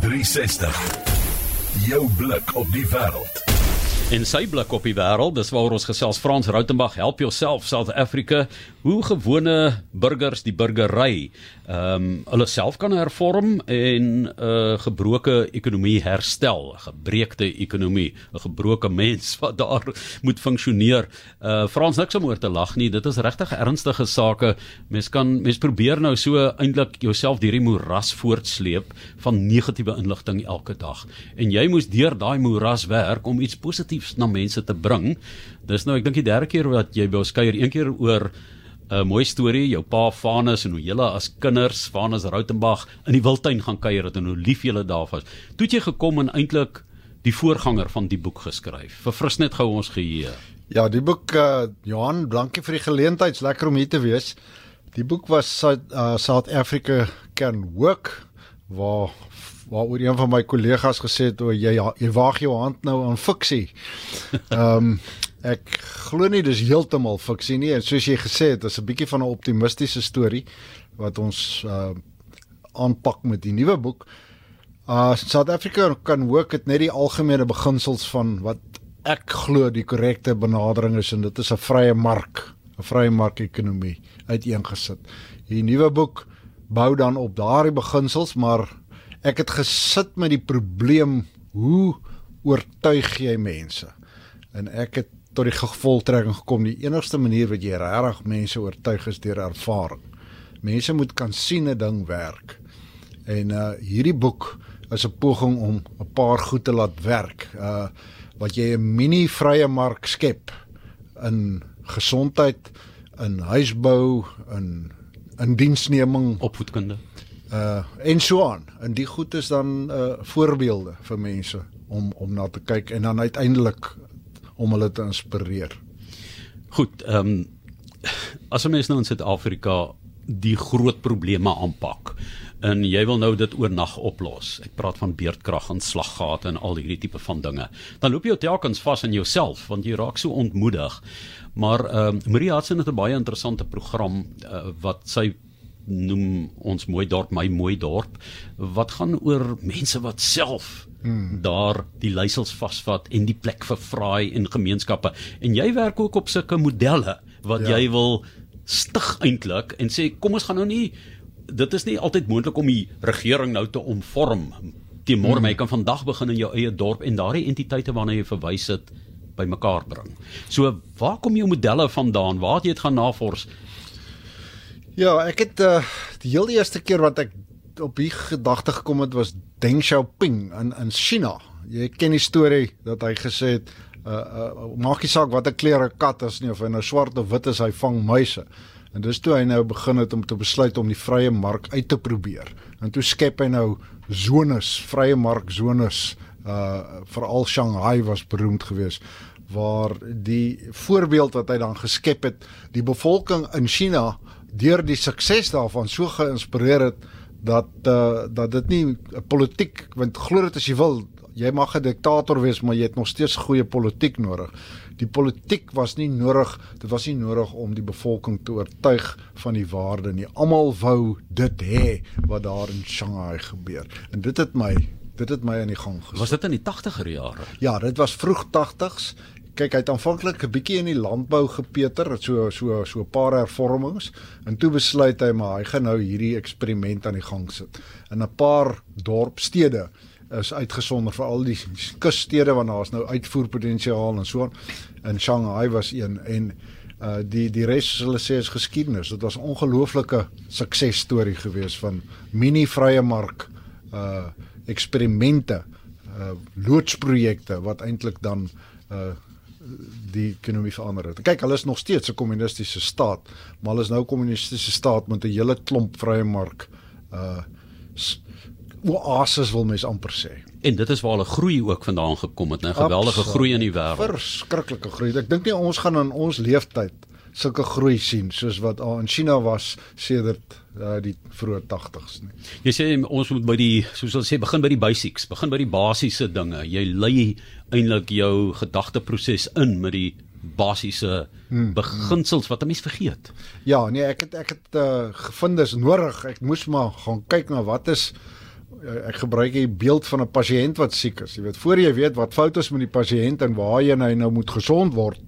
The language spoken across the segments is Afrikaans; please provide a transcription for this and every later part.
360. Jou blik op die wêreld. En sy blik op die wêreld, dis waaroor ons gesels Frans Rautenbach, help jouself South Africa, hoe gewone burgers die burgery ehm um, hulle self kan hervorm en 'n uh, gebroke ekonomie herstel, 'n gebreekte ekonomie, 'n gebroke mens wat daar moet funksioneer. Uh Frans niks om oor te lag nie, dit is regtig ernstige sake. Mens kan mens probeer nou so eintlik jouself deur die moeras voortsleep van negatiewe inligting elke dag. En jy moes deur daai moeras werk om iets positiefs na mense te bring. Dis nou ek dink die derde keer wat jy by ons kuier, een keer oor 'n mooi storie, jou pa Vanus en hoe julle as kinders Vanus Rautenbach in die wildtuin gaan kuier het en hoe lief julle daar was. Toe het jy gekom en eintlik die voorganger van die boek geskryf. Verfris net gou ons geheue. Ja, die boek uh, Johan, dankie vir die geleentheid. Lekker om hier te wees. Die boek was South, uh, South Africa Can Work waar waar oor een van my kollegas gesê het o jy jy waag jou hand nou aan fiksie. Ehm um, Ek glo nie dis heeltemal fiksie nie en soos jy gesê het, is 'n bietjie van 'n optimistiese storie wat ons uh aanpak met die nuwe boek. Uh South Africa kan ook dit net die algemene beginsels van wat ek glo die korrekte benadering is en dit is 'n vrye mark, 'n vrye mark-ekonomie uiteengesit. Die nuwe boek bou dan op daardie beginsels, maar ek het gesit met die probleem hoe oortuig jy mense? En ek het tot die gevolgtrekking gekom die enigste manier wat jy regtig mense oortuig is deur ervaring. Mense moet kan sien 'n ding werk. En uh hierdie boek is 'n poging om 'n paar goed te laat werk. Uh wat jy 'n mini vrye mark skep in gesondheid, in huisbou, in in diensneming, opvoedkunde. Uh en so aan. En die goed is dan uh voorbeelde vir mense om om na te kyk en dan uiteindelik om hulle te inspireer. Goed, ehm um, as 'n mens nou in Suid-Afrika die groot probleme aanpak en jy wil nou dit oornag oplos. Ek praat van beerdkrag en slaggate en al hierdie tipe van dinge. Dan loop jy telkens vas in jouself want jy raak so ontmoedig. Maar ehm um, Maria het 'n baie interessante program uh, wat sy noem ons mooi dorp my mooi dorp wat gaan oor mense wat self hmm. daar die leiersels vasvat en die plek vir vraai en gemeenskappe en jy werk ook op sulke modelle wat ja. jy wil stig eintlik en sê kom ons gaan nou nie dit is nie altyd moontlik om die regering nou te omvorm te môre hmm. jy kan vandag begin in jou eie dorp en daardie entiteite waarna jy verwys het bymekaar bring. So waar kom jou modelle vandaan? Waar het jy dit gaan navors? Ja, ek het uh, die heel eerste keer wat ek op die gedagte gekom het was Deng Xiaoping in in China. Jy ken die storie dat hy gesê het uh, uh maak nie saak watter kleur 'n kat is nie of hy nou swart of wit is, hy vang muise. En dis toe hy nou begin het om te besluit om die vrye mark uit te probeer. En toe skep hy nou zones, vrye mark zones. Uh veral Shanghai was beroemd geweest waar die voorbeeld wat hy dan geskep het, die bevolking in China deur die sukses daarvan so geïnspireer het dat uh, dat dit nie 'n politiek want glo dit as jy wil jy mag 'n diktator wees maar jy het nog steeds goeie politiek nodig. Die politiek was nie nodig, dit was nie nodig om die bevolking te oortuig van die waarde nie. Almal wou dit hê wat daar in Shanghai gebeur. En dit het my dit het my aan die gang gesit. Was dit in die 80er jare? Ja, dit was vroeg 80s kyk hy het aanvanklik 'n bietjie in die landbou gepeter, so so so 'n paar hervormings en toe besluit hy maar hy gaan nou hierdie eksperiment aan die gang sit. In 'n paar dorpstede is uitgesonder vir al die kusstede daar is nou uitvoerpotensiaal en so aan. In Shanghai was een en uh die die res hulle sê is geskiedenis. Dit was 'n ongelooflike suksesstorie geweest van mini vrye mark uh eksperimente uh loodsprojekte wat eintlik dan uh die ekonomie verander het. Kyk, hulle is nog steeds 'n kommunistiese staat, maar hulle is nou 'n kommunistiese staat met 'n hele klomp vrye mark uh oases wil mens amper sê. En dit is waar hulle groei ook vandaan gekom het, 'n geweldige groei in die wêreld. Verskriklike groei. Ek dink nie ons gaan in ons leeftyd sulke groei sien soos wat al in China was sedert uh, die vroeë 80s nie. Jy sê ons moet by die soos hulle sê begin by die basics, begin by die basiese dinge. Jy lei eintlik jou gedagteproses in met die basiese hmm, beginsels wat 'n mens vergeet. Ja, nee, ek het ek het uh, gevind dis nodig. Ek moes maar gaan kyk na wat is eh, ek gebruik die beeld van 'n pasiënt wat siek is. Jy weet, voor jy weet wat fout is met die pasiënt en waarheen hy nou moet gesond word,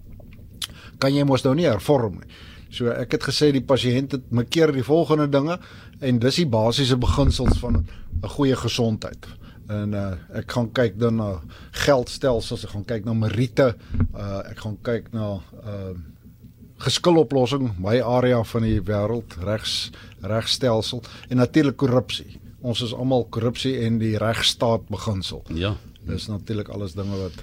kan jy mos nou nie hervorm nie. So ek het gesê die pasiënt het mekeer die volgende dinge en dis die basiese beginsels van 'n goeie gesondheid. En uh, ek gaan kyk dan na geldstelsels, ek gaan kyk na meriete, uh, ek gaan kyk na uh, geskiloplossing, my area van die wêreld, regs regstelsel en natuurlik korrupsie. Ons is almal korrupsie en die regstaat beginsel. Ja. Dis natuurlik alles dinge wat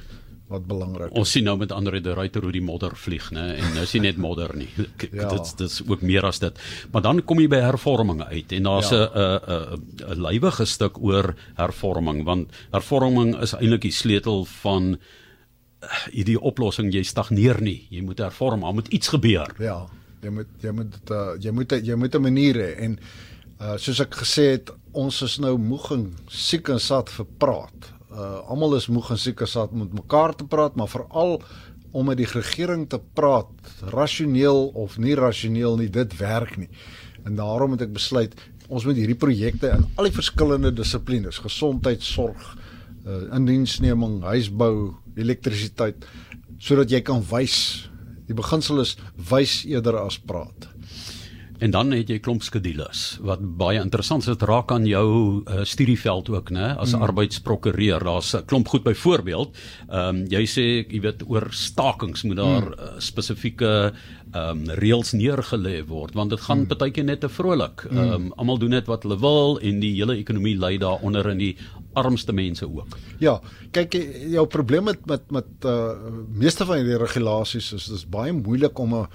wat belangrik is. Ons sien nou met Andre de Ruyter hoe die modder vlieg, né? En nou sien net modder nie. Ja. Dit dit is ook meer as dit. Maar dan kom jy by hervorming uit en daar's 'n Ja. 'n 'n lywige stuk oor hervorming want hervorming is eintlik die sleutel van eh, hierdie oplossing jy stagneer nie. Jy moet hervorm, maar moet iets gebeur. Ja, jy moet jy moet uh, jy moet jy moet 'n manier hê en uh, soos ek gesê het, ons is nou moeg en siek en sat vir praat. Uh almal is moeg en siek sat om met mekaar te praat, maar veral om met die regering te praat, rasioneel of nie rasioneel nie, dit werk nie. En daarom het ek besluit ons moet hierdie projekte in al die verskillende dissiplines, gesondheidsorg, uh indiensneming, huisbou, elektrisiteit sodat jy kan wys. Die beginsel is wys eerder as praat. En dan het jy klomp skedules wat baie interessant is. Dit raak aan jou uh, studieveld ook, né? As mm. arbeidsprokureur, daar's 'n klomp goed byvoorbeeld. Ehm um, jy sê jy weet oor stakings moet daar mm. uh, spesifieke ehm um, reëls neergelê word want dit gaan mm. partykeer net te vrolik. Ehm um, almal doen net wat hulle wil en die hele ekonomie lei daaronder in die armste mense ook. Ja, kyk jou probleem met met met uh meeste van hierdie regulasies is dis baie moeilik om 'n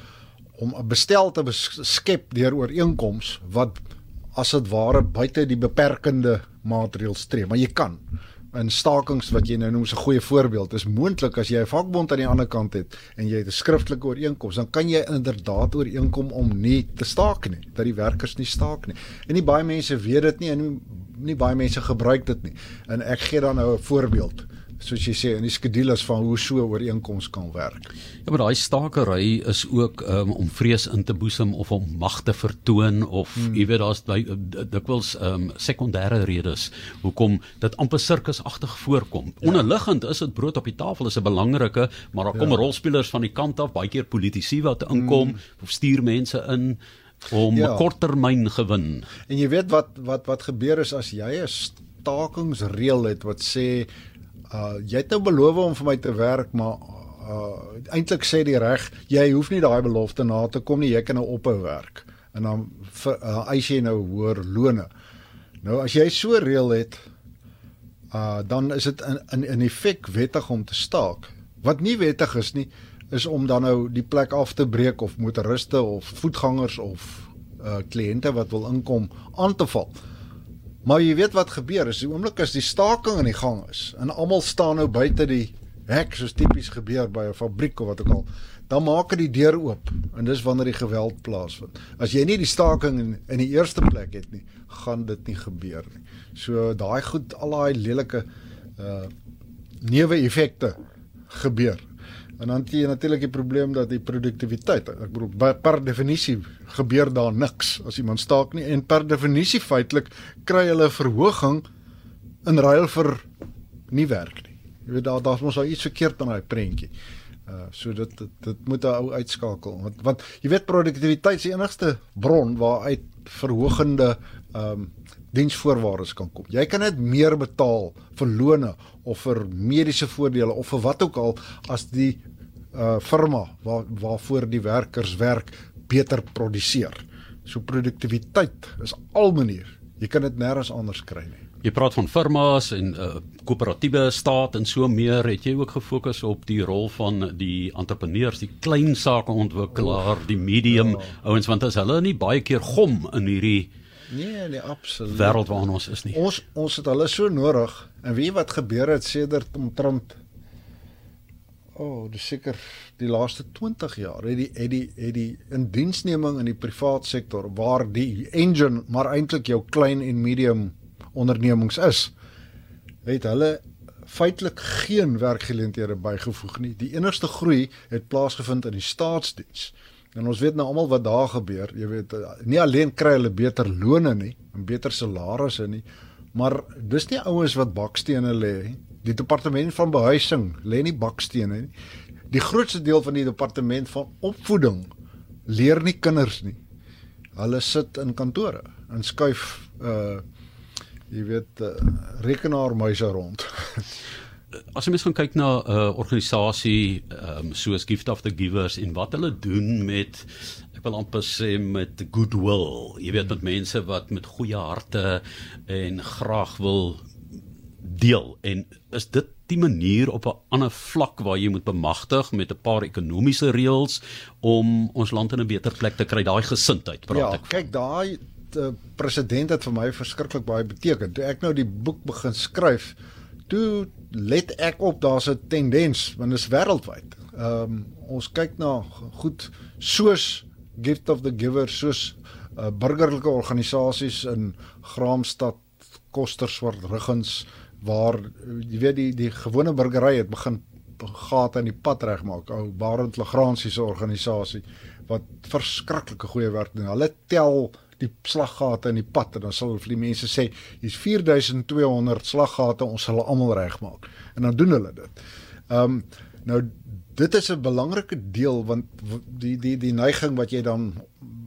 om 'n bestel te skep deur ooreenkoms wat as dit ware buite die beperkende maatreëls tree, maar jy kan. In stakings wat jy nou noem 'n goeie voorbeeld is moontlik as jy 'n vakbond aan die ander kant het en jy het 'n skriftelike ooreenkoms dan kan jy inderdaad ooreenkom om nie te staak nie dat die werkers nie staak nie. En nie baie mense weet dit nie en nie, baie mense gebruik dit nie. En ek gee dan nou 'n voorbeeld soos jy sê in die skedules van hoe so 'n ooreenkoms kan werk. Ja, maar daai stakery is ook um, om vrees in te boesem of om mag te vertoon of hmm. jy weet daar's dikwels ehm um, sekondêre redes hoekom dit amper sirkusagtig voorkom. Ja. Onderliggend is dit brood op die tafel is 'n belangrike, maar daar kom ja. rolspelers van die kant af, baie keer politici wat inkom hmm. of stuur mense in om ja. korttermyn gewin. En jy weet wat wat wat gebeur is as jy 'n stakingsreël het wat sê uh jy het nou beloof om vir my te werk, maar uh eintlik sê die reg jy hoef nie daai belofte na te kom nie, jy kan nou ophou werk. En dan uh, eis jy nou hoër lone. Nou as jy so reël het, uh dan is dit in in in effek wettig om te staak. Wat nie wettig is nie, is om dan nou die plek af te breek of motoriste of voetgangers of uh kliënte wat wil inkom aan te val. Maar jy weet wat gebeur is die oomblik as die staking in die gang is en almal staan nou buite die hek soos tipies gebeur by 'n fabriek of wat ook al, dan maak dit die deur oop en dis wanneer die geweld plaasvind. As jy nie die staking in, in die eerste plek het nie, gaan dit nie gebeur nie. So daai goed al daai lelike uh neeweffekte gebeur. En dan het jy natuurlik die probleem dat die produktiwiteit, ek bedoel per definisie gebeur daar niks as iemand staak nie en per definisie feitelik kry hulle 'n verhoging in ruil vir nie werk nie. Jy weet daar daar's mos al iets verkeerd aan daai prentjie. Uh so dit dit, dit moet 'n ou uitskakel want want jy weet produktiwiteit is die enigste bron waaruit verhogende ehm um, diensvoorwaardes kan kom. Jy kan net meer betaal vir lone of vir mediese voordele of vir wat ook al as die uh firma waar waarvoor die werkers werk beter produseer. So produktiwiteit is al manier. Jy kan dit nêrens anders kry nie. Jy praat van firmas en uh koöperatiewe staat en so meer. Het jy ook gefokus op die rol van die entrepreneurs, die klein sakeontwikkelaar, die medium oh. ouens want as hulle nie baie keer gom in hierdie Nee, nee, absoluut. wêreld waarin ons is nie. Ons ons het hulle so nodig. En weet wat gebeur het sedert omtrent O, oh, dis seker die laaste 20 jaar het die het die het die indiensneming in die privaat sektor waar die engine maar eintlik jou klein en medium ondernemings is. Het hulle feitelik geen werkgeleenthede bygevoeg nie. Die enigste groei het plaasgevind in die staatsdiens. En ons weet nou almal wat daar gebeur. Jy weet nie alleen kry hulle beter lone nie en beter salarisse nie, Maar dis nie ouens wat bakstene lê. Die departement van behuising lê nie bakstene nie. Die grootste deel van die departement van opvoeding leer nie kinders nie. Hulle sit in kantore en skuif uh jy weet uh, rekenaarmuise rond. As jy mens gaan kyk na 'n uh, organisasie um, soos Gift of the Givers en wat hulle doen met ek wil amper sê met goodwill. Jy weet met mense wat met goeie harte en graag wil deel en is dit die manier op 'n ander vlak waar jy moet bemagtig met 'n paar ekonomiese reëls om ons land in 'n beter plek te kry daai gesindheid praat ja, ek kyk daai uh, president het vir my verskriklik baie beteken. Toe ek nou die boek begin skryf, toe let ek op daar's 'n tendens want dit is wêreldwyd. Ehm um, ons kyk na goed soos Gift of the Giver soos uh, burgerlike organisasies in Graamsstad, Kosterswart, Ruggens waar jy weet die die gewone burgery het begin gate in die pad regmaak. Ou Barend Legrandsie se organisasie wat verskriklike goeie werk doen. Hulle tel die slaggate in die pad en dan sal vir die mense sê hier's 4200 slaggate, ons sal almal regmaak. En dan doen hulle dit. Ehm um, nou dit is 'n belangrike deel want die die die neiging wat jy dan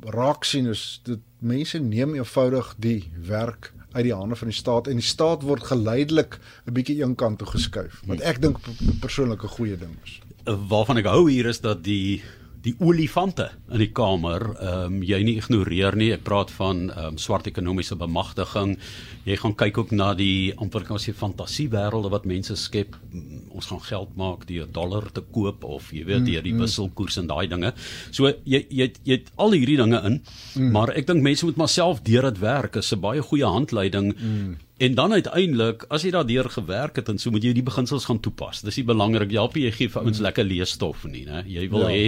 raak sien is dit mense neem eenvoudig die werk uit die hande van die staat en die staat word geleidelik 'n bietjie een kant toe geskuif wat ek dink persoonlik 'n goeie ding is. Waarvan ek hou hier is dat die die olifante in die kamer, ehm um, jy nie ignoreer nie. Ek praat van ehm um, swart ekonomiese bemagtiging. Jy gaan kyk ook na die amper kan sê fantasiewêrelde wat mense skep. Ons gaan geld maak deur dollar te koop of jy weet deur die wisselkoers en daai dinge. So jy jy jy het al hierdie dinge in, mm. maar ek dink mense moet maar self deur dit werk. Is 'n baie goeie handleiding. Mm. En dan uiteindelik, as jy daardeur gewerk het en so moet jy die beginsels gaan toepas. Dis nie belangrik jy help jy gee vir ouens mm. lekker leesstof nie, né? Jy wil ja. hê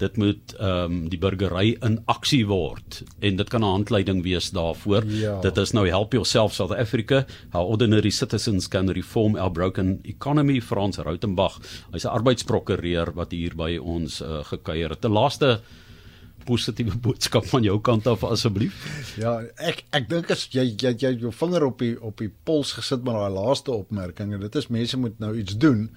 dit moet ehm um, die burgery in aksie word en dit kan 'n handleiding wees daarvoor. Ja. Dit is nou help yourself South Africa, how ordinary citizens can reform our broken economy Frans Rautenbach. Hy's 'n arbeidsprokureur wat hier by ons uh, gekuier het. Die laaste positiewe boodskap van jou kant af asseblief? Ja, ek ek dink as jy jy jy jou vinger op die op die pols gesit met daai laaste opmerking en dit is mense moet nou iets doen.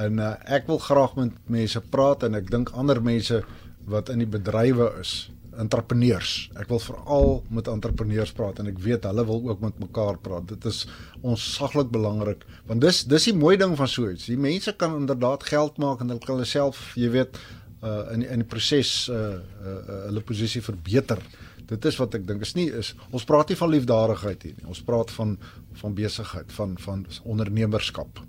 En uh, ek wil graag met mense praat en ek dink ander mense wat in die bedrywe is, entrepreneurs. Ek wil veral met entrepreneurs praat en ek weet hulle wil ook met mekaar praat. Dit is ons saglik belangrik want dis dis die mooi ding van so iets. Die mense kan inderdaad geld maak en hulle kan hulle self, jy weet, uh in in die proses uh, uh uh hulle posisie verbeter. Dit is wat ek dink is nie is ons praat nie van liefdadigheid hier nie. Ons praat van van besigheid, van van ondernemerskap.